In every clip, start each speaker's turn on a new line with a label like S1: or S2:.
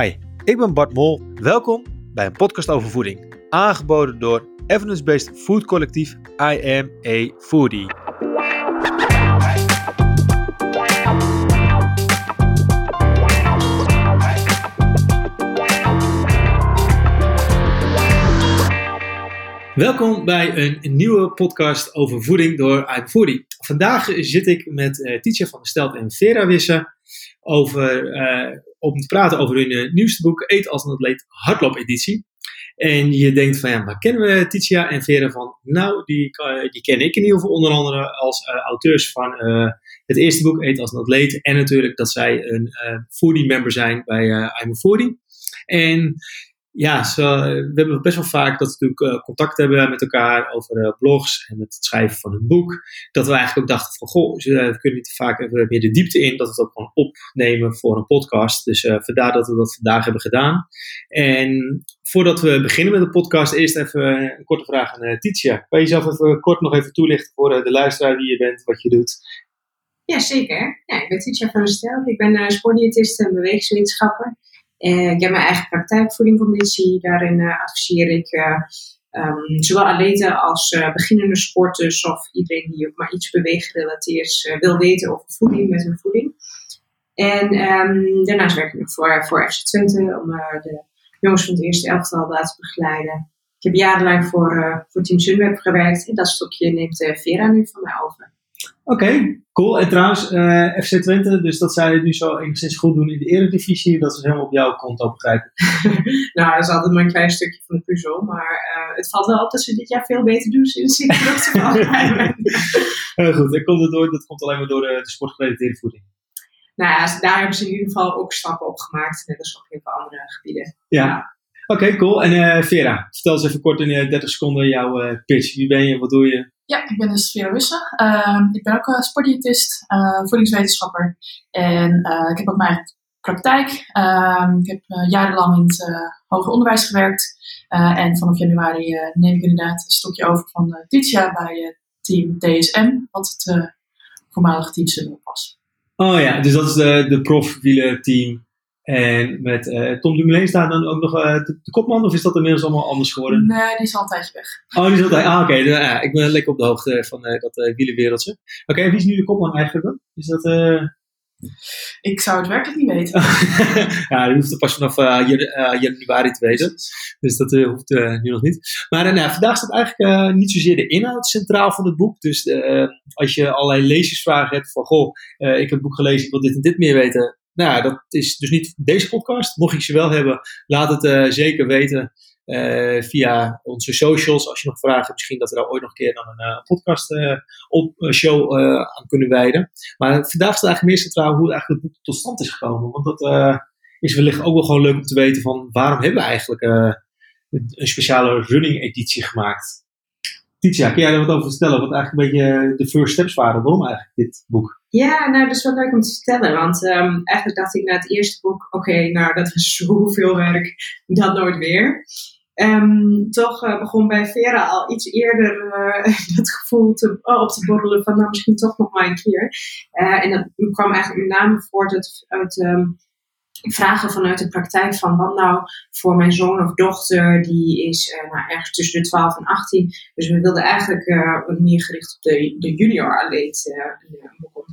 S1: Hi, ik ben Bart Mol. Welkom bij een podcast over voeding. Aangeboden door evidence-based food collectief I Am a Foodie. Welkom bij een nieuwe podcast over voeding door I Am a Foodie. Vandaag zit ik met uh, Tietje van der Stelt en Vera Wisse over, uh, om te praten over hun uh, nieuwste boek Eet als een atleet hardloopeditie. En je denkt van ja, waar kennen we Titia en Vera van? Nou, die, uh, die ken ik in ieder geval onder andere als auteurs van het eerste boek Eet als een atleet. En natuurlijk dat zij een foodie member zijn bij I'm a Foodie. En ja, zo, we hebben best wel vaak dat we natuurlijk uh, contact hebben met elkaar over uh, blogs en met het schrijven van een boek. Dat we eigenlijk ook dachten van, goh, we kunnen niet vaak even meer de diepte in, dat we ook gewoon opnemen voor een podcast. Dus uh, vandaar dat we dat vandaag hebben gedaan. En voordat we beginnen met de podcast, eerst even een korte vraag aan Titia. Kan je jezelf even kort nog even toelichten voor de luisteraar wie je bent, wat je doet?
S2: Ja, zeker. Ja, ik ben Titia van der Stel. Ik ben sportdiëtist en bewegingswetenschapper. Uh, ik heb mijn eigen praktijk voedingconditie. Daarin uh, adviseer ik uh, um, zowel atleten als beginnende sporters of iedereen die ook maar iets beweeggerelateerd wil weten over voeding met hun voeding. En um, daarnaast werk ik nog voor, voor FC Twente om de jongens van het eerste elftal te begeleiden. Ik heb jarenlang voor, voor Team Sunweb gewerkt en dat stukje neemt Vera nu van mij over.
S1: Oké, cool. En trouwens, uh, eh, FC Twente, dus dat zij het nu zo enigszins goed doen in de eredivisie, dat is helemaal op jouw konto begrijpen.
S2: nou, dat is altijd maar een klein stukje van de puzzel, maar uh, het valt wel op dat ze dit jaar veel beter doen sinds ik terug te
S1: Heel goed, en komt door, dat komt alleen maar door de, de sportgerelateerde voeding.
S2: Nou ja, daar hebben ze in ieder geval ook stappen op gemaakt, net als op heel veel andere gebieden.
S1: Ja. Oké, cool. En uh, Vera, vertel eens even kort in 30 seconden jouw pitch. Wie ben je, wat doe je?
S3: Ja, ik ben dus Vera Wisse. Uh, ik ben ook uh, sportdiëtist, uh, voedingswetenschapper. En eh, ik heb ook mijn praktijk. Ehm, ik heb jarenlang in het hoger onderwijs gewerkt. en vanaf januari neem ik inderdaad een stokje over van Titia bij team DSM, wat het voormalige team Sunweb was.
S1: Oh ja, dus dat is de, de profwielerteam en met uh, Tom Dumoulin staat dan ook nog uh, de, de, kopman, of is dat inmiddels allemaal anders geworden?
S3: Nee, die is al een tijdje weg.
S1: Oh, die is altijd. Ah, oké. Okay. Ja, ik ben lekker op de hoogte van uh, dat wielenwereldje. Oké, okay, wie is nu de kopman eigenlijk dan? Is dat.
S3: Ik zou het werkelijk niet weten.
S1: ja, die hoeft het pas vanaf januari te weten. Dus dat hoeft nu nog niet. Maar nou, vandaag staat eigenlijk niet zozeer de inhoud centraal van het boek. Dus als je allerlei lezersvragen hebt van: Goh, ik heb het boek gelezen, ik wil dit en dit meer weten nou, dat is dus niet deze podcast. Mocht je ze wel hebben, laat het uh, zeker weten uh, via onze socials. Als je nog vragen hebt, misschien dat we daar ooit nog een keer dan een uh, podcast op show aan kunnen wijden. Maar vandaag staat eigenlijk meer centraal hoe eigenlijk het boek tot stand is gekomen. Want dat is wellicht ook wel gewoon leuk om te weten van waarom hebben we eigenlijk een speciale running editie gemaakt. Titia, kun jij daar wat over vertellen? Wat eigenlijk een beetje de first steps waren. Waarom eigenlijk dit boek?
S2: Ja, nou, dat is wel leuk om te vertellen. Want um, eigenlijk dacht ik na het eerste boek, oké, nou, dat is zoveel werk, dat nooit weer. Um, toch uh, begon bij Vera al iets eerder uh, dat gevoel te, oh, op te borrelen van, nou, misschien toch nog maar een keer. Uh, en dat kwam eigenlijk met name voort uit, um, vragen vanuit de praktijk van wat nou voor mijn zoon of dochter, die is nou, ergens tussen de 12 en 18. Dus we wilden eigenlijk meer gericht op de, de junior atleet een boek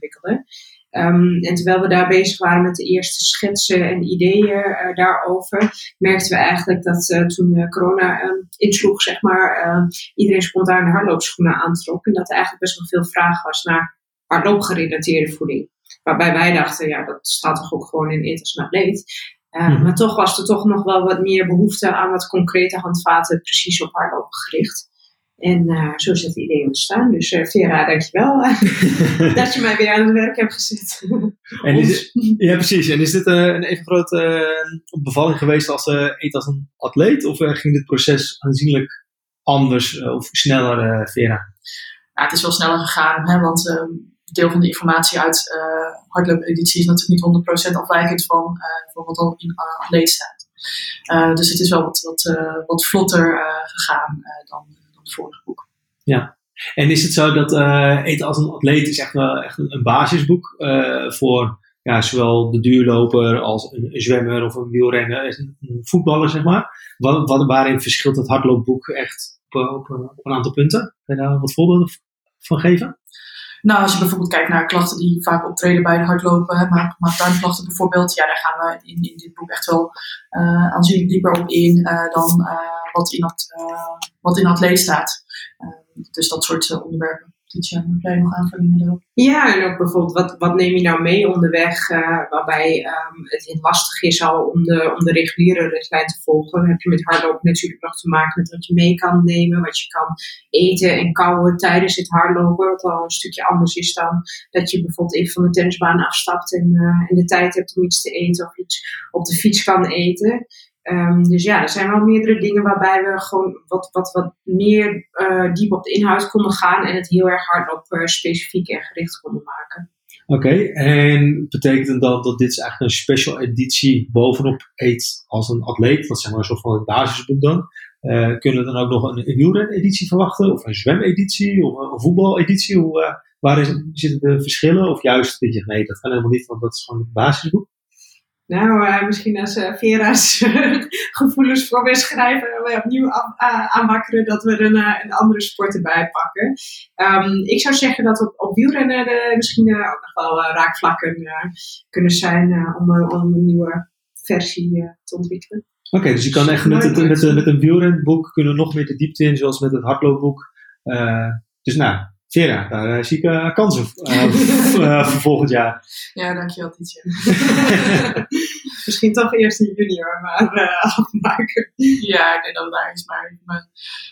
S2: Um, en terwijl we daar bezig waren met de eerste schetsen en ideeën daarover, merkten we eigenlijk dat toen corona um, insloeg, zeg maar, iedereen spontaan hardloopschoenen aantrok. En dat er eigenlijk best wel veel vraag was naar hardloopgerelateerde voeding. Waarbij wij dachten, ja, dat staat toch ook gewoon in eten als atleet. Uh, Maar toch was er toch nog wel wat meer behoefte aan wat concrete handvaten precies op hardlopen gericht. En uh, zo is het idee ontstaan. Dus uh, Vera, dankjewel dat je mij weer aan het werk hebt gezet.
S1: en is ja, precies. En is dit een even grote bevalling geweest als eten als een atleet? Of ging dit proces aanzienlijk anders of sneller, Vera?
S3: Ja, het is wel sneller gegaan, hè, want ehm, deel van de informatie uit uh, eh, hardloop-editie is natuurlijk niet 100% afwijkend van, uh, van wat al in uh, atleet staat. Uh, dus het is wel wat, wat, wat vlotter gegaan dan boek.
S1: Ja, en is het zo dat Eten als een atleet is echt, wel, echt een, een basisboek voor ja, zowel de duurloper als een, zwemmer of een wielrenner, een, een voetballer, zeg maar. Wat, wat, waarin verschilt het hardloopboek echt op, op, op een aantal punten? Kun je daar wat voorbeelden van geven?
S3: Nou, als je bijvoorbeeld kijkt naar klachten die vaak optreden bij de hardlopen, maar, maar bijvoorbeeld, ja, daar gaan we in, in dit boek echt wel uh, aanzienlijk dieper op in uh, dan uh, wat, in dat, wat in dat lees staat. dus dat soort onderwerpen. Aanvullingen erop?
S2: Ja, en ook bijvoorbeeld, wat, wat neem je nou mee onderweg, waarbij um, het lastig is al om de, om de reguliere richtlijn te volgen. Dan heb je met hardlopen natuurlijk nog te maken met wat je mee kan nemen, wat je kan eten en kouwen tijdens het hardlopen, wat al een stukje anders is dan dat je bijvoorbeeld even van de tennisbaan afstapt en, uh, en de tijd hebt om iets te eten of iets op de fiets kan eten. Um, dus ja, er zijn wel meerdere dingen waarbij we gewoon wat, wat, wat meer uh, diep op de inhoud konden gaan en het heel erg hard op uh, specifiek en gericht konden maken.
S1: Oké, en betekent dan dat dit is eigenlijk een special editie bovenop Eet als een atleet, dat zeg maar een soort van basisboek dan. Uh, kunnen we dan ook nog een, een wielren-editie verwachten, of een zwemeditie, of een voetbaleditie? Hoe, waar is, zitten de verschillen? Of juist, dat je, nee, dat kan helemaal niet, want dat is gewoon het basisboek?
S2: Nou, uh, misschien als uh, Vera's gevoelens voor weer schrijven, opnieuw aanwakkeren dat we een, een andere sport erbij pakken. Um, ik zou zeggen dat op, op wielrennen de, misschien ook nog wel raakvlakken kunnen zijn om, om, een nieuwe versie te ontwikkelen.
S1: Oké, okay, dus je kan echt met, het, met, met een wielrenboek kunnen nog meer de diepte in, zoals met het hardloopboek. dus nou, Vera, daar uh, zie ik uh, kansen uh, voor volgend jaar.
S3: Ja, dankjewel Tietje.
S2: Misschien toch eerst een junior maar afmaken.
S3: Ja, ik denk dat het daar is, maar we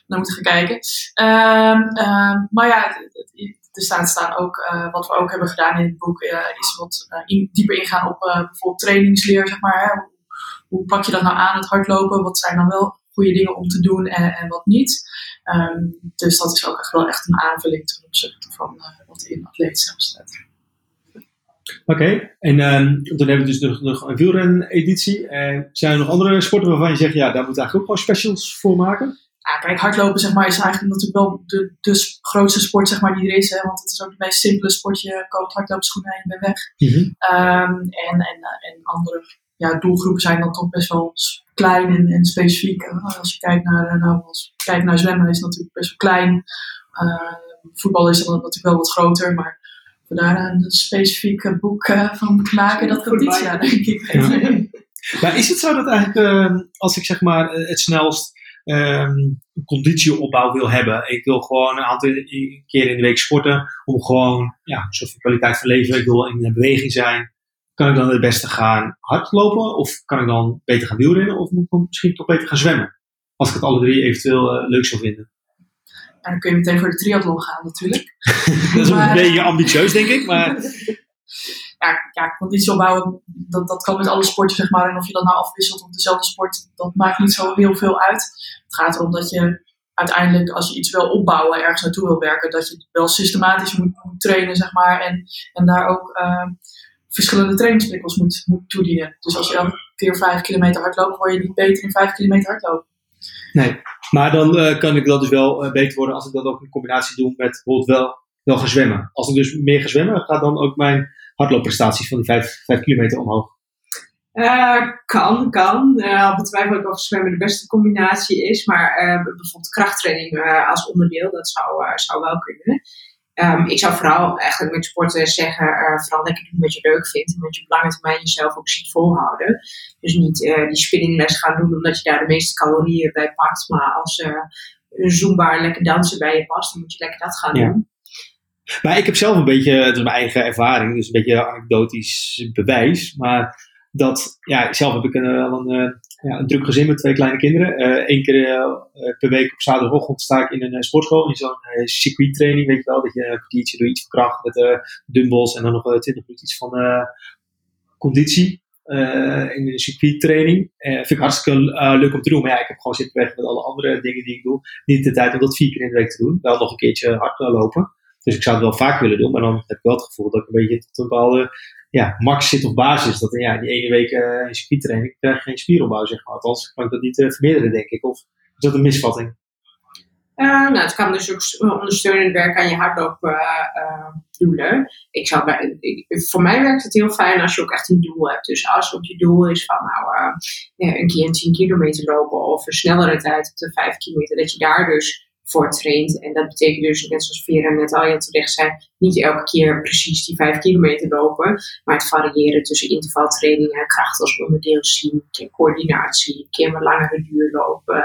S3: naar moeten gaan kijken. Um, um, maar ja, er staat, staan ook, wat we ook hebben gedaan in het boek, is wat in, dieper ingaan op bijvoorbeeld trainingsleer, zeg maar. Hè? Hoe, hoe pak je dat nou aan, het hardlopen? Wat zijn dan wel goede dingen om te doen en, en wat niet? Um, dus dat is ook echt wel echt een aanvulling ten opzichte van uh, wat in atleet zelf staat.
S1: Oké, okay. en um, dan hebben we dus nog, nog een wielren-editie. Uh, zijn er nog andere sporten waarvan je zegt, ja, daar moet eigenlijk ook gewoon specials voor maken?
S3: Ja, kijk, hardlopen zeg maar, is eigenlijk natuurlijk wel de, de grootste sport zeg maar, die er is. Hè, want het is ook het meest simpele sport. Je koopt hardloopschoenen en je bent weg. Mm -hmm. um, en, en, en andere ja, doelgroepen zijn dan toch best wel klein en, en specifiek. Als je kijkt naar, eh, nou, als je kijkt naar zwemmen is het natuurlijk best wel klein. Uh, voetbal is dan natuurlijk wel wat groter, maar voor daar een specifiek boek uh, van moeten maken, dat kan dit jaar denk ik. Ja.
S1: maar is het zo dat eigenlijk, uh, als ik zeg maar het snelst um, conditieopbouw wil hebben. Ik wil gewoon een aantal keer in de week sporten om gewoon ja, een soort van kwaliteit van leven. Ik wil in beweging zijn. Kan ik dan het beste gaan hardlopen? Of kan ik dan beter gaan wielrennen? Of moet ik dan misschien toch beter gaan zwemmen? Als ik het alle drie eventueel uh, leuk zou vinden.
S3: En dan kun je meteen voor de triathlon gaan natuurlijk.
S1: dat is maar, een beetje ambitieus denk ik. Maar...
S3: ja, ja, conditie opbouwen, dat, dat kan met alle sporten zeg maar. En of je dat nou afwisselt op dezelfde sport, dat maakt niet zo heel veel uit. Het gaat erom dat je uiteindelijk, als je iets wil opbouwen, ergens naartoe wil werken, dat je wel systematisch moet, moet trainen, zeg maar. En, en daar ook uh, verschillende trainingsprikkels moet, moet toedienen. Dus als je elke keer vijf kilometer hard loopt, word je niet beter in vijf kilometer hardlopen.
S1: Nee, maar dan uh, kan ik dat dus wel uh, beter worden als ik dat ook in combinatie doe met bijvoorbeeld wel, wel gaan zwemmen. Als ik dus meer ga zwemmen, gaat dan ook mijn hardloopprestaties van die vijf, vijf kilometer omhoog.
S2: Uh, kan, kan. Uh, betwijfel ik of zwemmen de beste combinatie is. Maar uh, bijvoorbeeld krachttraining als onderdeel, dat zou, zou wel kunnen. Um, ik zou vooral eigenlijk met sporten zeggen, vooral lekker doen wat je leuk vindt. En wat je op lange termijn jezelf ook ziet volhouden. Dus niet die spinningles gaan doen omdat je daar de meeste calorieën bij pakt. Maar als een zumba lekker dansen bij je past, dan moet je lekker dat gaan ja. doen.
S1: Maar ik heb zelf een beetje, het is mijn eigen ervaring, dus een beetje anekdotisch bewijs. Maar dat, ja, zelf heb ik een, een, een, ja, een druk gezin met twee kleine kinderen. Eén uh, keer uh, per week op zaterdagochtend sta ik in een sportschool, in zo'n uh, circuittraining, weet je wel. Dat je een kwartiertje doet iets van kracht met dumbbells en dan nog twintig minuten iets van conditie. in een circuittraining. vind ik hartstikke leuk om te doen. Maar ja, ik heb gewoon zitten weg met alle andere dingen die ik doe. Niet de tijd om dat vier keer in de week te doen. Wel nog een keertje hard lopen. Dus ik zou het wel vaak willen doen, maar dan heb ik wel het gevoel dat ik een beetje tot een bepaalde ja, max zit op basis. Dat ja, die ene week uh, in spiertraining krijg geen spieropbouw, zeg maar. Althans, kan ik dat niet uh, vermeerderen, denk ik. Of is dat een misvatting?
S2: Uh, nou, het kan dus ook ondersteunend werken aan je hardloopdoelen. Ik zou bij, ik, voor mij werkt het heel fijn als je ook echt een doel hebt. Dus als ook je doel is van nou, een keer een 10 kilometer lopen of een snellere tijd op de 5 kilometer, dat je daar dus voor traint. En dat betekent dus, net zoals Vera net al heel terecht zei, niet elke keer precies die 5 kilometer lopen, maar het variëren tussen intervaltrainingen, kracht als onderdeel zien, een keer coördinatie, een keer een langere duur lopen.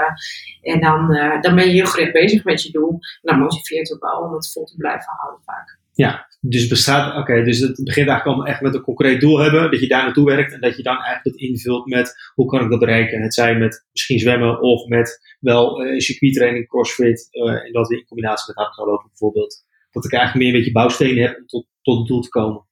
S2: En dan, uh, dan ben je heel gericht bezig met je doel. En dan motiveert ook wel om het vol te blijven houden vaak.
S1: Ja, dus bestaat, oké, dus het begint eigenlijk allemaal echt met een concreet doel hebben, dat je daar naartoe werkt en dat je dan eigenlijk dat invult met hoe kan ik dat bereiken. Het zij met misschien zwemmen of met wel uh, circuittraining, crossfit uh, en dat in combinatie met hardlopen bijvoorbeeld. Dat ik eigenlijk meer een beetje bouwstenen heb om tot, tot het doel te komen.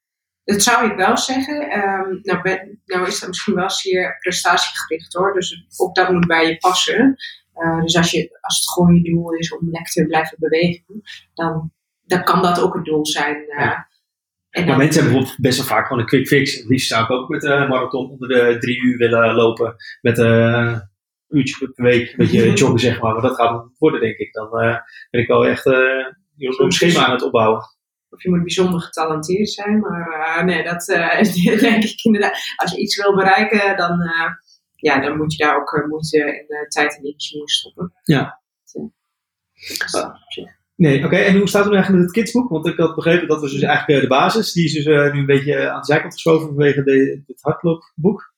S2: Dat zou ik wel zeggen. Um, nou, ben, nou is dat misschien wel zeer prestatiegericht hoor, dus ook dat moet bij je passen. Uh, dus als, je, als het gewoon je doel is om lekker te blijven bewegen, dan dan kan dat ook het doel zijn.
S1: Ja. en maar mensen hebben bijvoorbeeld best wel vaak gewoon een quick fix. Het liefst zou ik ook met een marathon onder de drie uur willen lopen. Met een uh, uurtje per week. Een beetje joggen zeg maar. Maar dat gaat het worden denk ik. Dan uh, ben ik wel echt een schema aan het opbouwen.
S2: Of je moet bijzonder getalenteerd zijn. Maar nee, dat denk ik inderdaad. Als je iets wil bereiken, dan, ja, dan moet je daar ook moeite en tijd en energie in stoppen.
S1: Ja. Nee, oké. En hoe staat het nu eigenlijk met het kidsboek? Want ik had begrepen dat was dus eigenlijk de basis. Die is dus uh, nu een beetje aan de zijkant geschoven vanwege de, het hardloopboek.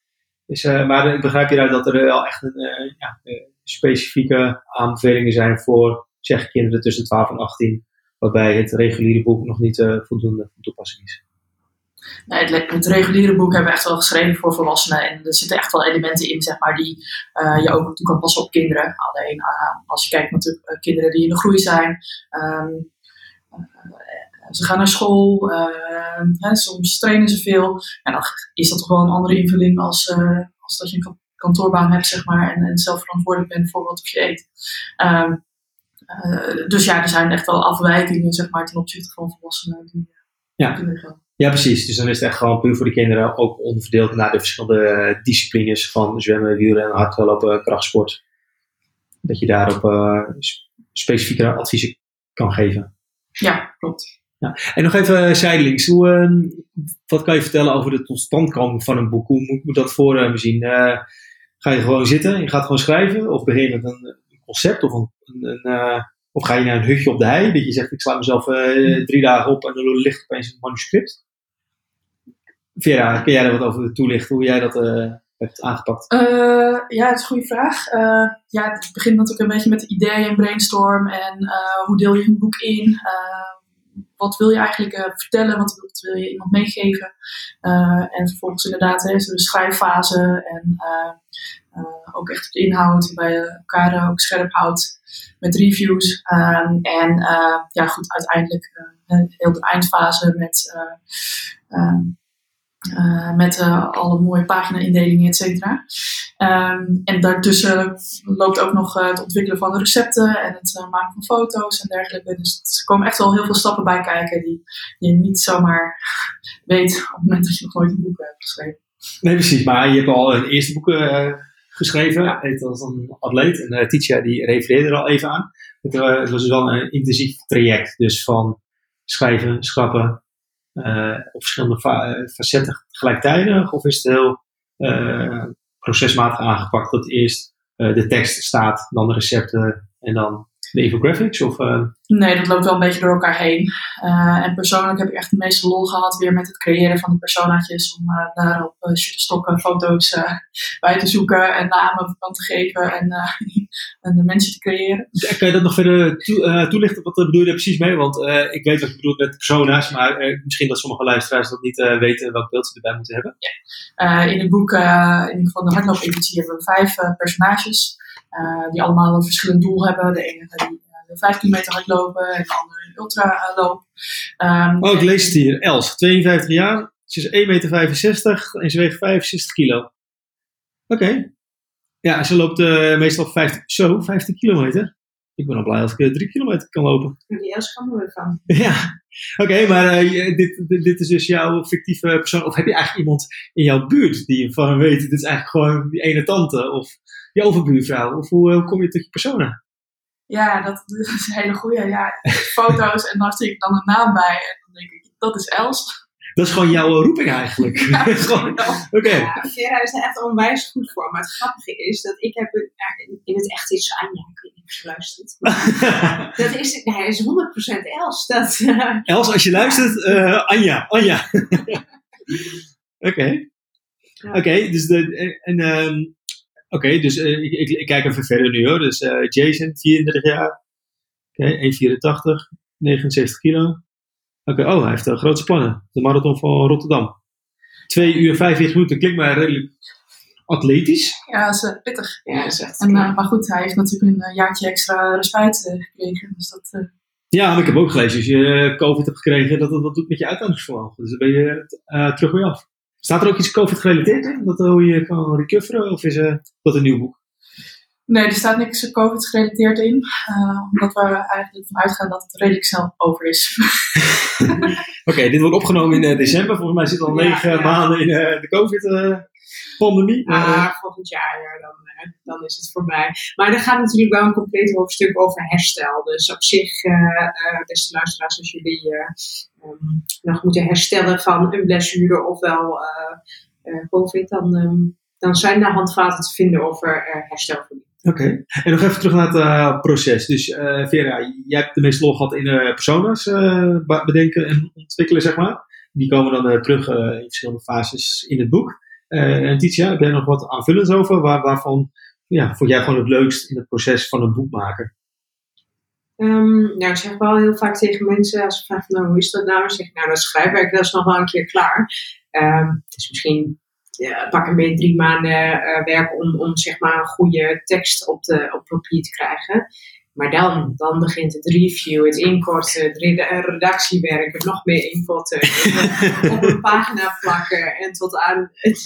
S1: Dus, uh, maar ik begrijp hieruit dat er wel echt een, ja, specifieke aanbevelingen zijn voor zeg kinderen tussen 12 en 18. Waarbij het reguliere boek nog niet voldoende van toepassing is.
S3: Nee, het, het, reguliere boek hebben we echt wel geschreven voor volwassenen. En er zitten echt wel elementen in, zeg maar, die uh, je ook toe kan passen op kinderen. Alleen uh, als je kijkt naar uh, kinderen die in de groei zijn. Um, ze gaan naar school, ehm, hè, soms trainen ze veel. En dan is dat toch wel een andere invulling als, als dat je een kantoorbaan hebt, zeg maar. En, en zelf verantwoordelijk bent voor wat je eet. Um, dus ja, er zijn echt wel afwijkingen, zeg maar, ten opzichte van volwassenen die
S1: ja. kunnen gaan. Ja, precies. Dus dan is het echt gewoon puur voor de kinderen ook onderverdeeld naar de verschillende disciplines van zwemmen, wielrennen, hardlopen, krachtsport. Dat je daarop uh, adviezen kan geven.
S3: Ja, klopt.
S1: Ja. En nog even zijdelings, hoe, uh, wat kan je vertellen over de totstandkoming van een boek? Hoe moet, moet dat voor uh, me zien? Uh, ga je gewoon zitten, je gaat gewoon schrijven? Of begin je met een, concept of een, een, een of ga je naar een hutje op de hei, dat je zegt ik sla mezelf drie dagen op en dan ligt opeens een manuscript? Vera, kun jij er wat over toelichten hoe jij dat uh, hebt aangepakt?
S3: Uh, ja, het is een goede vraag. Uh, ja, het begint natuurlijk een beetje met de ideeën en brainstorm en hoe deel je een boek in? wat wil je eigenlijk vertellen? Wat, wil je iemand meegeven? en vervolgens inderdaad hè, de schrijffase en ook echt de inhoud, waarbij je elkaar ook scherp houdt met reviews. Um, en ja, goed, uiteindelijk heel de eindfase met uh, met uh, alle mooie pagina-indelingen, et cetera. Um, en daartussen loopt ook nog uh, het ontwikkelen van de recepten en het maken van foto's en dergelijke. Dus er komen echt wel heel veel stappen bij kijken die je niet zomaar weet op het moment dat je nog nooit een boek hebt geschreven.
S1: Nee, precies. Maar je hebt al een eerste boek geschreven. Ja. Het was een atleet en Titia die refereerde er al even aan. Het, het was dus wel een intensief traject. Dus van schrijven, schrappen, op verschillende eh, facetten gelijktijdig? Of is het heel uh, procesmatig aangepakt dat eerst de tekst staat, dan de recepten en dan de infographics? Of, uh...
S3: Nee, dat loopt wel een beetje door elkaar heen. Uh, en persoonlijk heb ik echt de meeste lol gehad weer met het creëren van de personaatjes. Om uh, daarop stokken, foto's bij te zoeken en namen van te geven en, en de mensen te creëren.
S1: Kan je dat nog verder toe, toelichten? Wat bedoel je daar precies mee? Want ik weet wat je bedoelt met persona's, maar misschien dat sommige luisteraars dat niet weten welk beeld ze erbij moeten hebben.
S3: In het boek, in ieder geval de hardloop-editie, hebben we vijf personages. Uh, die allemaal een verschillend doel hebben. De ene die uh, 15 meter hardlopen en de andere een ultraloop.
S1: Um, oh, ik lees het hier. Els, 52 jaar. Ze is 1,65 meter en ze weegt 65 kilo. Oké. Okay. Ja, ze loopt uh, meestal 50, zo, 50 kilometer. Ik ben al blij als ik 3 kilometer kan lopen.
S2: Die Els gaan we van.
S1: Ja, oké, okay, maar uh, dit, dit, dit, is dus jouw fictieve persoon. Of heb je eigenlijk iemand in jouw buurt die van weet, dit is eigenlijk gewoon die ene tante? Of je overbuurvrouw? Of hoe, hoe kom je tot je persona?
S3: Ja, dat, dat is een hele goede. Ja, foto's en daar zie ik dan een naam bij. En dan denk ik, dat is Els.
S1: Dat is gewoon jouw roeping eigenlijk.
S3: Ja,
S1: Gewoon- Oké.
S2: Ja, Vera is er echt onwijs goed voor. Maar het grappige is dat ik heb een- ja, in- het echt is Anja, ik weet niet of ze luistert. Maar dat is, nee, is 100% Els. Dat, eh,
S1: Els, als je luistert, eh, Anja, Anja. Oké.
S2: Ja.
S1: Oké, dus de, en, ehm, oké, dus eh, ik, ik, ik kijk even verder nu hoor. Dus eh, Jason, 34 jaar. Oké, 1,84, 69 kilo. Oké, oh, hij heeft uh, grote plannen. De marathon van Rotterdam. 2 uur 45 minuten, klinkt mij redelijk atletisch.
S3: Ja, dat is eh, pittig.
S2: ja, dat is echt
S3: En, eh, maar goed, hij heeft natuurlijk een eh, jaartje extra respijt eh, gekregen. Dus dat, eh,
S1: Ja, maar ik heb ook gelezen, als je eh, COVID hebt gekregen, dat wat doet met je uithoudingsvermogen. Dus dan ben je eh, terug weer af. Staat er ook iets COVID gerelateerd in? Dat hoe je kan recoveren? Of is eh, dat een nieuw boek?
S3: Nee, er staat niks COVID gerelateerd in. eh, omdat we eigenlijk ervan uitgaan dat het redelijk snel over is.
S1: Oké, dit wordt opgenomen in eh, december. Volgens mij zit al negen
S2: ja.
S1: maanden in eh, de COVID-pandemie.
S2: Maar volgend jaar, ja, dan, eh, dan is het voorbij. Maar er gaat natuurlijk wel een compleet hoofdstuk over herstel. Dus op zich, eh, eh, beste luisteraars, als jullie eh, ehm, nog moeten herstellen van een blessure ofwel eh, eh, COVID, dan, ehm, dan zijn er handvaten te vinden over eh, herstel.
S1: Oké. En nog even terug naar het eh, proces. Dus eh, Vera, jij hebt de meeste lol gehad in eh, persona's be- bedenken en ontwikkelen, zeg maar. Die komen dan terug in verschillende fases in het boek. En Titia, heb jij nog wat aanvullends over? Waar, waarvan ja, vond jij gewoon het leukst in het proces van een boek maken?
S2: Ehm, nou, ik zeg wel heel vaak tegen mensen, als ze vragen, nou, hoe is dat nou? Dan zeg ik, nou, dat schrijfwerk, dat is nog wel een keer klaar. Ehm, het is misschien, ja, pak een beetje drie maanden eh, werk om, om, zeg maar, een goede tekst op, de, op papier te krijgen. Maar dan, dan begint het review, het inkorten, het eh, redactiewerk, het nog meer inkorten, op een pagina plakken en tot aan het,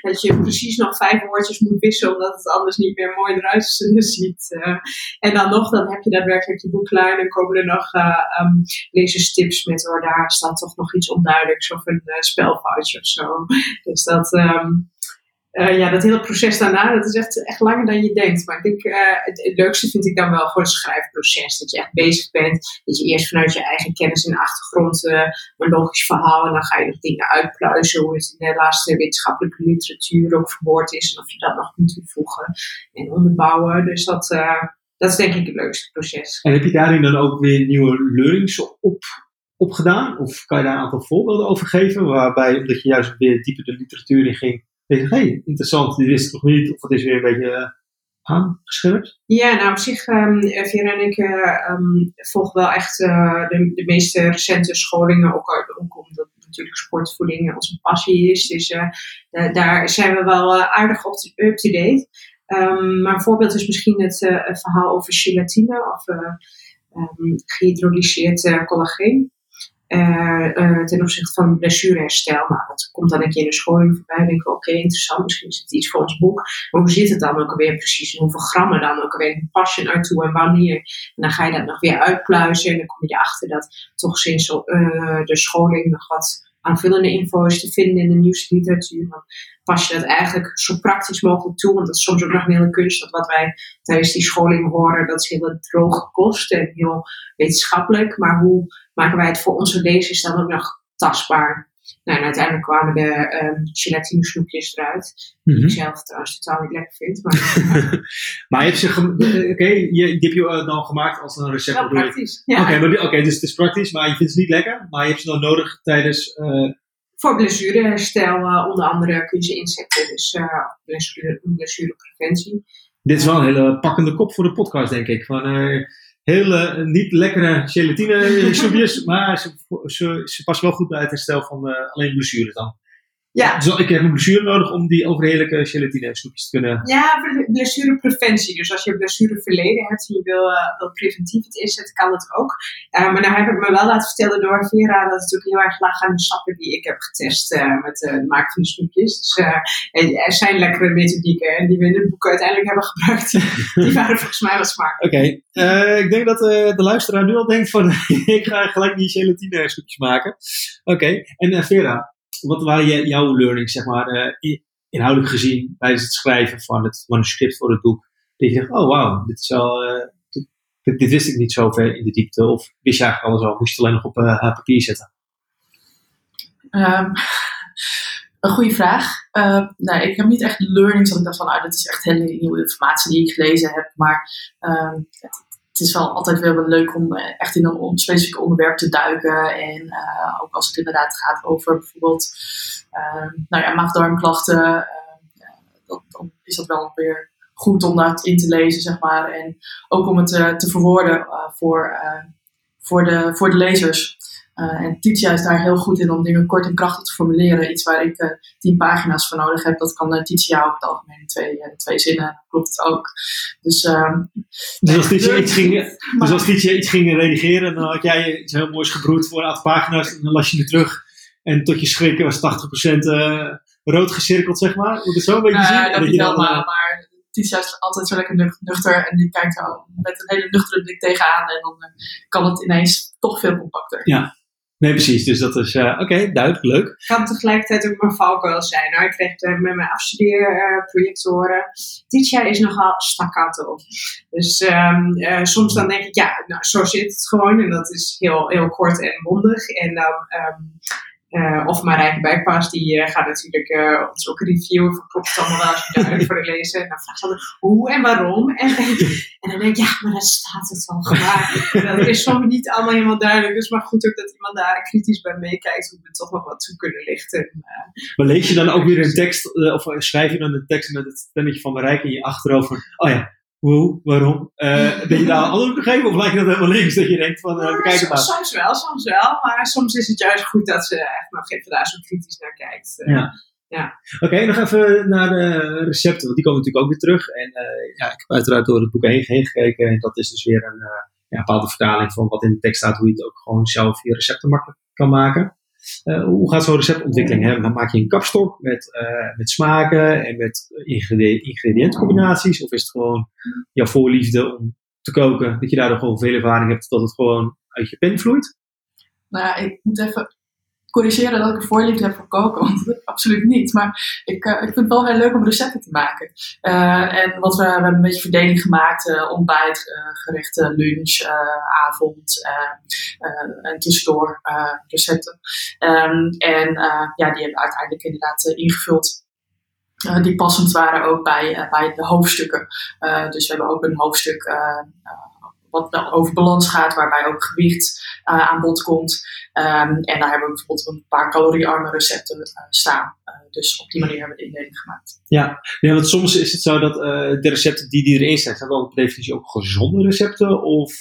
S2: dat je precies nog vijf woordjes moet wisselen omdat het anders niet meer mooi eruit ziet. eh. En dan nog, dan heb je daadwerkelijk je boek klaar. En dan komen er nog eh um, lezerstips met, oh, daar staat toch nog iets onduidelijks of een eh, spelfoutje of zo. Dus dat, ehm, eh, ja, dat hele proces daarna, dat is echt, echt langer dan je denkt. Maar ik eh, het, leukste vind ik dan wel gewoon het schrijfproces. Dat je echt bezig bent. Dat je eerst vanuit je eigen kennis en achtergrond eh, een logisch verhaal. En dan ga je nog dingen uitpluizen. Hoe het in de laatste wetenschappelijke literatuur ook verwoord is. En of je dat nog kunt toevoegen en onderbouwen. Dus dat, dat is denk ik het leukste proces.
S1: En heb je daarin dan ook weer nieuwe learnings op, opgedaan? Of kan je daar een aantal voorbeelden over geven? Waarbij, omdat je juist weer dieper de literatuur in ging, denk hé, hey, interessant, dit wist nog niet. Of het is weer een beetje eh, aangescherpt.
S2: Ja, nou op zich, um, en ik um, volgen wel echt uh, de, de meeste recente scholingen, ook, ook omdat natuurlijk sportvoeding onze passie is. Dus daar zijn we wel uh, aardig up-to-date. Um, maar een voorbeeld is misschien het, verhaal over gelatine of um, gehydrolyseerd collageen. Uh, ten opzichte van blessureherstel. Nou, dat komt dan een keer in de scholing voorbij. Denk ik, oké, interessant, misschien is het iets voor ons boek. Maar hoe zit het dan ook alweer precies? En hoeveel grammen dan ook alweer? Pas je naartoe en wanneer? En dan ga je dat nog weer uitpluizen. En dan kom je erachter dat toch sinds uh, de scholing nog wat aanvullende info is te vinden in de nieuwste literatuur. Dan pas je dat eigenlijk zo praktisch mogelijk toe. Want dat is soms ook nog een hele kunst. Dat wat wij tijdens die scholing horen, dat is heel droge kost en heel wetenschappelijk. Maar hoe maken wij het voor onze lezers dan ook nog tastbaar? Nou, en uiteindelijk kwamen de um, gelatine snoepjes eruit. Die mm -hmm. ik zelf trouwens totaal niet lekker vind. Maar,
S1: maar je hebt ze oké, okay, die heb je dan gemaakt als een recept.
S2: Wel praktisch.
S1: Oké, ja. okay, okay, dus het is praktisch, maar je vindt ze niet lekker. Maar je hebt ze dan nodig tijdens. Uh...
S2: Voor blessureherstel, uh, onder andere kun je ze inzetten. Dus blessure, blessurepreventie.
S1: Dit is wel een hele pakkende kop voor de podcast, denk ik. Van, hele niet lekkere gelatine soepjes, maar ze, ze, ze passen wel goed bij het herstel van uh, alleen blessures dan.
S2: Ja.
S1: Dus ik heb een blessure nodig om die overheerlijke gelatine soepjes te kunnen...
S2: Ja, blessurepreventie. Dus als je een blessure verleden hebt en je wil, uh, wil preventief het inzetten, kan dat ook. Uh, maar nou heb ik me wel laten vertellen door Vera dat het natuurlijk heel erg laag aan de sappen die ik heb getest uh, met het maken van de snoepjes. Dus er zijn lekkere methodieken en die we in het boek uiteindelijk hebben gebruikt. die waren volgens mij wat smakelijk.
S1: Oké, okay. ik denk dat de luisteraar nu al denkt van ik ga gelijk die gelatine soepjes maken. Oké, okay. en Vera, wat waren jouw learnings, zeg maar, uh, inhoudelijk gezien, tijdens het schrijven van het manuscript voor het boek? Dat je oh wauw, dit is wel, uh, dit, dit, wist ik niet zo ver in de diepte. Of wist je eigenlijk alles al, moest je het alleen nog op uh, papier zetten?
S3: Um, een goede vraag. Uh, ik heb niet echt learnings dat ik dacht van, ah, dit is echt hele nieuwe informatie die ik gelezen heb. Maar het, het, is wel altijd wel leuk om echt in een specifiek onderwerp te duiken. En uh, ook als het inderdaad gaat over bijvoorbeeld uh, nou ja, maag-darmklachten, dan is dat wel weer goed om dat in te lezen, zeg maar. En ook om het te verwoorden voor, voor, de, voor de lezers. Uh, en Titia is daar heel goed in om dingen kort en krachtig te formuleren. Iets waar ik uh, tien pagina's voor nodig heb, dat kan uh, Titia ook het algemeen in twee, twee zinnen. Klopt het ook. Dus, ehm,
S1: dus, als Titia iets ging, dus als Titia iets ging redigeren, dan had jij iets heel moois gebroed voor een aantal pagina's. En dan las je nu terug. En tot je schrikken was 80% rood gecirkeld, zeg maar. Moet het zo een beetje zien?
S3: Ja, dat, wel, maar, maar Titia is altijd zo lekker nuchter. En die kijkt er met een hele nuchtere blik tegenaan. En dan kan het ineens toch veel compacter.
S1: Ja. Nee, precies. Dus dat is, uh, oké, duidelijk, leuk.
S2: Ik kan tegelijkertijd ook mijn valkuil zijn. Ik kreeg uh, met mijn afstudeerproject horen. Dit jaar is nogal staccato. Dus um, soms dan denk ik, ja, nou, zo zit het gewoon. En dat is heel, heel kort en bondig. En dan um, uh, of Marijke Bijkpaas, die uh, gaat natuurlijk uh, ons ook reviewen van klopt het allemaal wel als je voor lezen. En dan vraagt ze hoe en waarom. En, en, dan denk ik, ja, maar daar staat het al. Maar dat is soms niet allemaal helemaal duidelijk. Dus maar goed ook dat iemand daar kritisch bij meekijkt, hoe we toch nog wat toe kunnen lichten.
S1: maar lees je dan ook weer een tekst, of schrijf je dan een tekst met het stemmetje van Marijke in je achterhoofd van, oh ja, hoe, waarom? Uh, dat je daar een antwoord op geven of lijkt je dat helemaal links? Dat je denkt van, uh,
S2: nou,
S1: kijk maar.
S2: Soms wel, soms wel. Maar soms is het juist goed dat ze echt nog even daar zo kritisch naar kijkt. Uh,
S1: ja.
S2: ja.
S1: Oké, okay, nog even naar de recepten, want die komen natuurlijk ook weer terug. En ja, ik heb uiteraard door het boek heen, heen gekeken. En dat is dus weer een ja, bepaalde vertaling van wat in de tekst staat, hoe je het ook gewoon zelf je recepten makkelijk kan maken. Uh, hoe gaat zo'n receptontwikkeling? Hè? Maak je een kapstok met, uh, met smaken en met ingrediëntencombinaties? Of is het gewoon jouw voorliefde om te koken, dat je daar gewoon veel ervaring hebt, dat het gewoon uit je pen vloeit?
S3: Nou ik moet even corrigeren dat ik een voorliefde heb voor koken, want dat absoluut niet. Maar ik, uh, ik vind het wel heel leuk om recepten te maken. Uh, en wat we, we hebben een beetje verdeling gemaakt, uh, ontbijt, gerechten, lunch, avond en tussendoor recepten. Um, en ja, die hebben we uiteindelijk inderdaad ingevuld. die passend waren ook bij, bij de hoofdstukken. dus we hebben ook een hoofdstuk wat over balans gaat, waarbij ook gewicht uh, aan bod komt. Um, en daar hebben we bijvoorbeeld een paar caloriearme recepten uh, staan. Uh, dus op die manier hebben we de indeling gemaakt.
S1: Ja, ja want soms is het zo dat de recepten die, die erin staan, zijn wel per definitie ook gezonde recepten? Of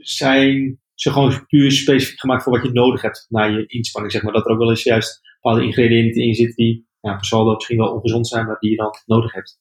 S1: zijn ze gewoon puur specifiek gemaakt voor wat je nodig hebt na je inspanning? Zeg maar dat er ook wel eens juist bepaalde ingrediënten in zitten die ja, saldo misschien wel ongezond zijn, maar die je dan nodig hebt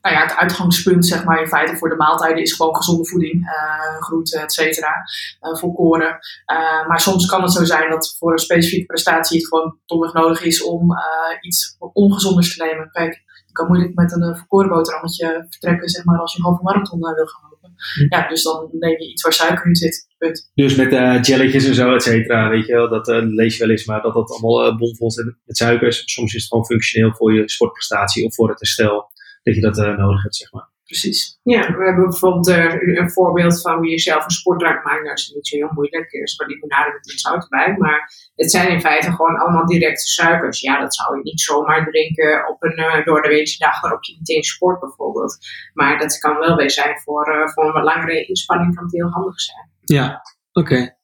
S3: nou ja, het uitgangspunt, zeg maar, in feite voor de maaltijden is gewoon gezonde voeding, uh, groenten, et cetera, uh, volkoren. Uh, maar soms kan het zo zijn dat voor een specifieke prestatie het gewoon domweg nodig is om iets ongezonders te nemen. Kijk, je kan moeilijk met een volkoren boterhammetje vertrekken, zeg maar, als je een halve marathon wil gaan lopen. Hm. Ja, dus dan neem je iets waar suiker in zit. Punt.
S1: Dus met jelletjes en zo, et cetera, weet je wel, dat lees je wel eens, maar dat dat allemaal bomvol zit met suikers. Soms is het gewoon functioneel voor je sportprestatie of voor het herstel dat je dat uh, nodig hebt, zeg maar.
S3: Precies.
S2: Ja, we hebben bijvoorbeeld uh, een voorbeeld van hoe je zelf een sportdrank maakt. Nou, dat is niet zo heel moeilijk. Er is wat limonade met iets zout erbij. Maar het zijn in feite gewoon allemaal directe suikers. Ja, dat zou je niet zomaar drinken op een uh, door de weekse dag waarop je meteen sport bijvoorbeeld. Maar dat kan wel weer zijn voor, uh, voor een wat langere inspanning kan het heel handig zijn.
S1: Ja, oké.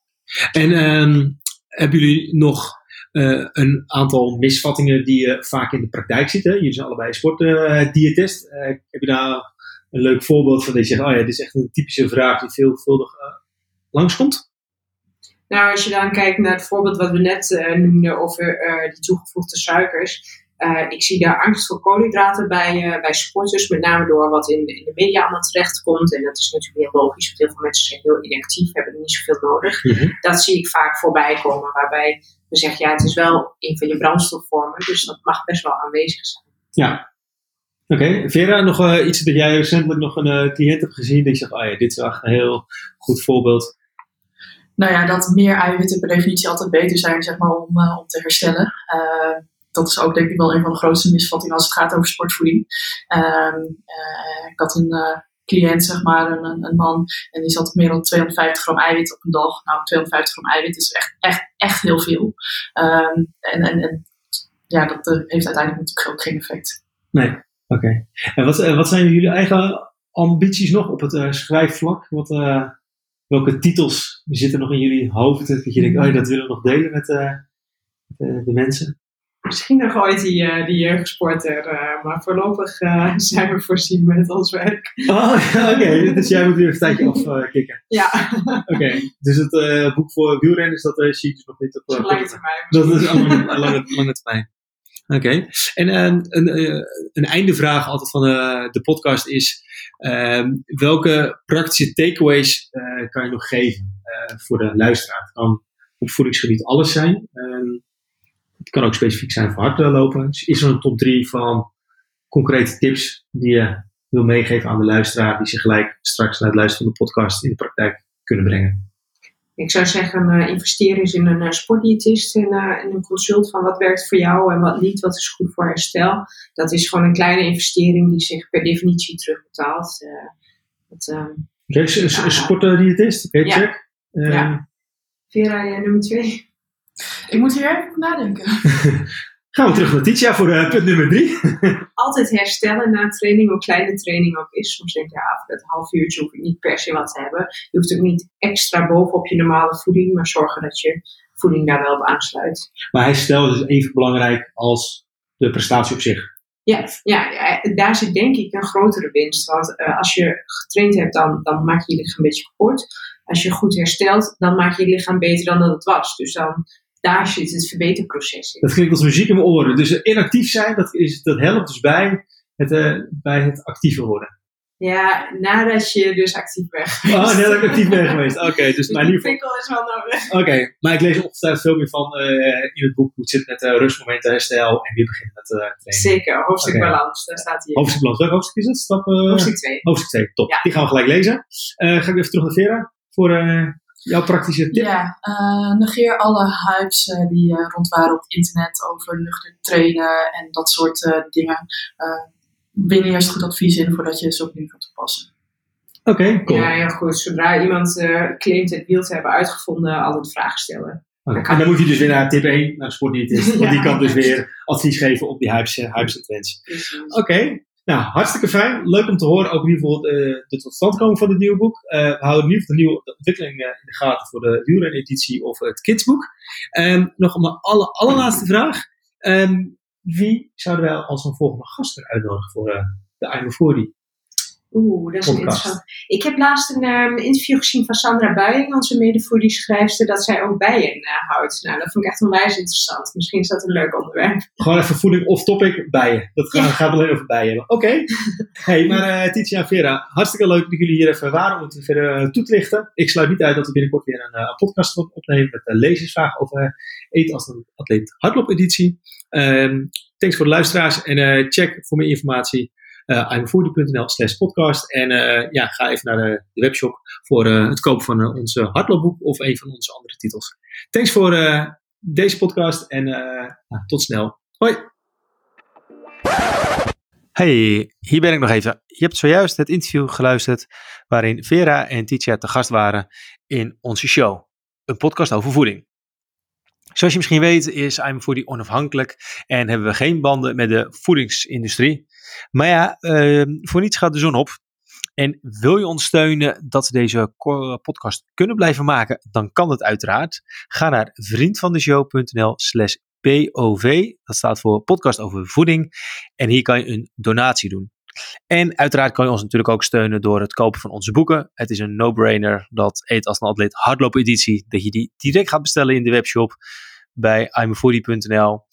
S1: En um, hebben jullie nog uh, een aantal misvattingen die je vaak in de praktijk ziet. Hè? Jullie zijn allebei sportdiëtist. Uh, heb je daar een leuk voorbeeld van dat je zegt, oh ja, dit is echt een typische vraag die veelvuldig langskomt?
S2: Nou, als je dan kijkt naar het voorbeeld wat we net noemden over die toegevoegde suikers. Uh, ik zie daar angst voor koolhydraten bij, uh, bij sporters, met name door wat in, in de media allemaal terechtkomt. En dat is natuurlijk heel logisch, want heel veel mensen zijn heel inactief, hebben niet zoveel nodig. Mm -hmm. Dat zie ik vaak voorbij komen, waarbij we zeggen, ja, het is wel een van je brandstofvormen, dus dat mag best wel aanwezig zijn.
S1: Ja. Oké, okay. Vera, nog uh, iets dat jij recentelijk nog een cliënt hebt gezien, dat je zegt, oh ja, dit is echt een heel goed voorbeeld.
S3: Nou ja, dat meer eiwitten per definitie altijd beter zijn, zeg maar, om, om te herstellen dat is ook denk ik wel een van de grootste misvattingen als het gaat over sportvoeding. Um, uh, ik had in uh, cliënt, zeg maar, een, een man. En die zat meer dan 250 gram eiwit op een dag. Nou, 250 gram eiwit is echt, echt, echt heel veel. Ehm, en, en, ja, dat eh, heeft uiteindelijk natuurlijk ook geen effect.
S1: Nee, oké. En wat, wat zijn jullie eigen ambities nog op het schrijfvlak? Wat, welke titels zitten nog in jullie hoofd? Dat je denkt, oh, dat willen we nog delen met de mensen?
S2: Misschien nog ooit die, uh, die jeugdsporter, uh, maar voorlopig uh, zijn we voorzien met ons werk.
S1: Oh, oké. Dus jij moet weer een tijdje afkicken.
S2: ja.
S1: Oké. Dus het boek voor wielrenners, dat zie ik dus nog niet op
S2: lange termijn.
S1: Dat is een lange, lange, lange termijn. Oké. En een, een eindevraag altijd van de, de podcast is: ehm, welke praktische takeaways kan je nog geven voor de luisteraar? Het kan op voedingsgebied alles zijn. Ehm, kan ook specifiek zijn voor hardlopen. Dus is er een top 3 van concrete tips die je wil meegeven aan de luisteraar, die ze gelijk straks naar het luisteren van de podcast in de praktijk kunnen brengen?
S2: Ik zou zeggen, uh, investeer eens in een uh, sportdiëtist en uh, een consult van wat werkt voor jou en wat niet, wat is goed voor herstel. Dat is gewoon een kleine investering die zich per definitie terugbetaalt.
S1: dat, okay, een sportdiëtist, oké, okay, check.
S2: ja. Vera, nummer twee.
S3: Ik moet hier even nadenken.
S1: Gaan we terug naar Titia voor uh, punt nummer drie.
S2: Altijd herstellen na training, hoe klein de training ook is. Soms denk je, ja, dat half uurtje hoef ik niet per se wat te hebben. Je hoeft ook niet extra bovenop je normale voeding, maar zorgen dat je voeding daar wel op aansluit.
S1: Maar herstel is even belangrijk als de prestatie op zich.
S2: Ja, ja, daar zit denk ik een grotere winst. Want uh, als je getraind hebt, dan, dan maak je je lichaam een beetje kapot. Als je goed herstelt, dan maak je je lichaam beter dan dat het was. Dus dan daar zit het verbeterproces in.
S1: Dat klinkt als muziek in mijn oren. Dus inactief zijn, dat, is, dat helpt dus bij het, uh, bij het actiever worden.
S2: Ja, nadat je dus actief bent geweest.
S1: Oh, nadat ik actief ben geweest. Oké, okay, dus,
S2: dus
S1: mijn
S2: lieve... is wel nodig.
S1: Oké, okay, maar ik lees ongetwijfeld veel meer van uh, in het boek hoe het zit met uh, rustmomenten, herstel en weer beginnen met uh, trainen.
S2: Zeker, hoofdstuk okay. balans, daar staat hier.
S1: Hoofdstuk balans, welk hoofdstuk is het? Stap,
S2: hoofdstuk 2.
S1: Hoofdstuk 2, top. Ja. Die gaan we gelijk lezen. ga ik even terug naar Vera voor jouw praktische tip?
S3: Ja, uh, negeer alle hypes uh, die uh, rond waren op het internet over nuchter trainen en dat soort dingen. win eerst goed advies in voordat je ze opnieuw gaat toepassen.
S1: Oké, okay, cool.
S2: Ja, heel goed. Zodra iemand claimt het wiel te hebben uitgevonden, altijd vragen stellen.
S1: Okay. En dan moet je dus weer naar tip 1, naar de sportdiëtist. Want ja, die kan dus weer advies geven op die hypes, hypes en trends. Oké, okay. Nou, hartstikke fijn. Leuk om te horen ook in ieder geval de, de totstandkoming van het nieuwe boek. Uh, we houden in ieder de nieuwe ontwikkeling in de gaten voor de wielren-editie of het kidsboek. Um, nog een alle, allerlaatste vraag. Um, wie zouden wij als een volgende gast uitnodigen voor uh, de I'm 40?
S2: Oeh, dat is interessant. Ik heb laatst een um, interview gezien van Sandra Buijing, onze medevoedingschrijfster, dat zij ook bijen uh, houdt. Nou, dat vond ik echt onwijs interessant. Misschien is dat een leuk onderwerp.
S1: Gewoon even voeding of topic bijen. Dat ja. gaat alleen over bijen. Oké. Okay. hey, maar uh, Titia en Vera, hartstikke leuk dat jullie hier even waren om het verder uh, toe te lichten. Ik sluit niet uit dat we binnenkort weer een, een podcast opnemen met uh, lezersvragen over eten als een atleet hardloop editie. Um, thanks voor de luisteraars en check voor meer informatie uh, slash podcast. En uh, ja, ga even naar de, webshop voor uh, het kopen van onze hardloopboek of een van onze andere titels. Thanks voor deze podcast en tot snel. Hoi! Hey, hier ben ik nog even. Je hebt zojuist het interview geluisterd waarin Vera en Titia te gast waren in onze show. Een podcast over voeding. Zoals je misschien weet is I'm onafhankelijk en hebben we geen banden met de voedingsindustrie. Maar ja, uh, voor niets gaat de zon op. En wil je ons steunen dat we deze podcast kunnen blijven maken, dan kan het uiteraard. Ga naar vriendvandeshow.nl slash POV. Dat staat voor podcast over voeding. En hier kan je een donatie doen. En uiteraard kan je ons natuurlijk ook steunen door het kopen van onze boeken. Het is een no-brainer dat Eet als een atleet hardloop editie, dat je die direct gaat bestellen in de webshop bij imafoodie.nl.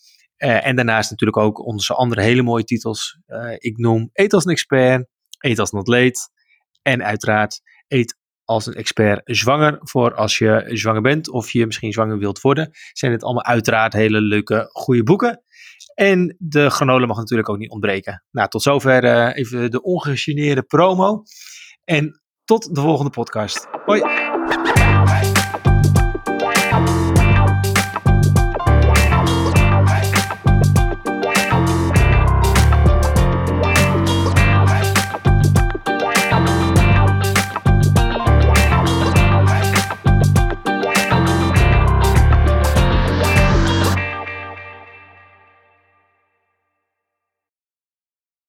S1: Uh, en daarnaast natuurlijk ook onze andere hele mooie titels. Uh, ik noem Eet als een expert, Eet als een atleet en uiteraard Eet als een expert zwanger voor als je zwanger bent of je misschien zwanger wilt worden. Zijn het allemaal uiteraard hele leuke, goede boeken. En de granola mag natuurlijk ook niet ontbreken. Nou, tot zover uh, even de ongegeneerde promo. En tot de volgende podcast. Hoi!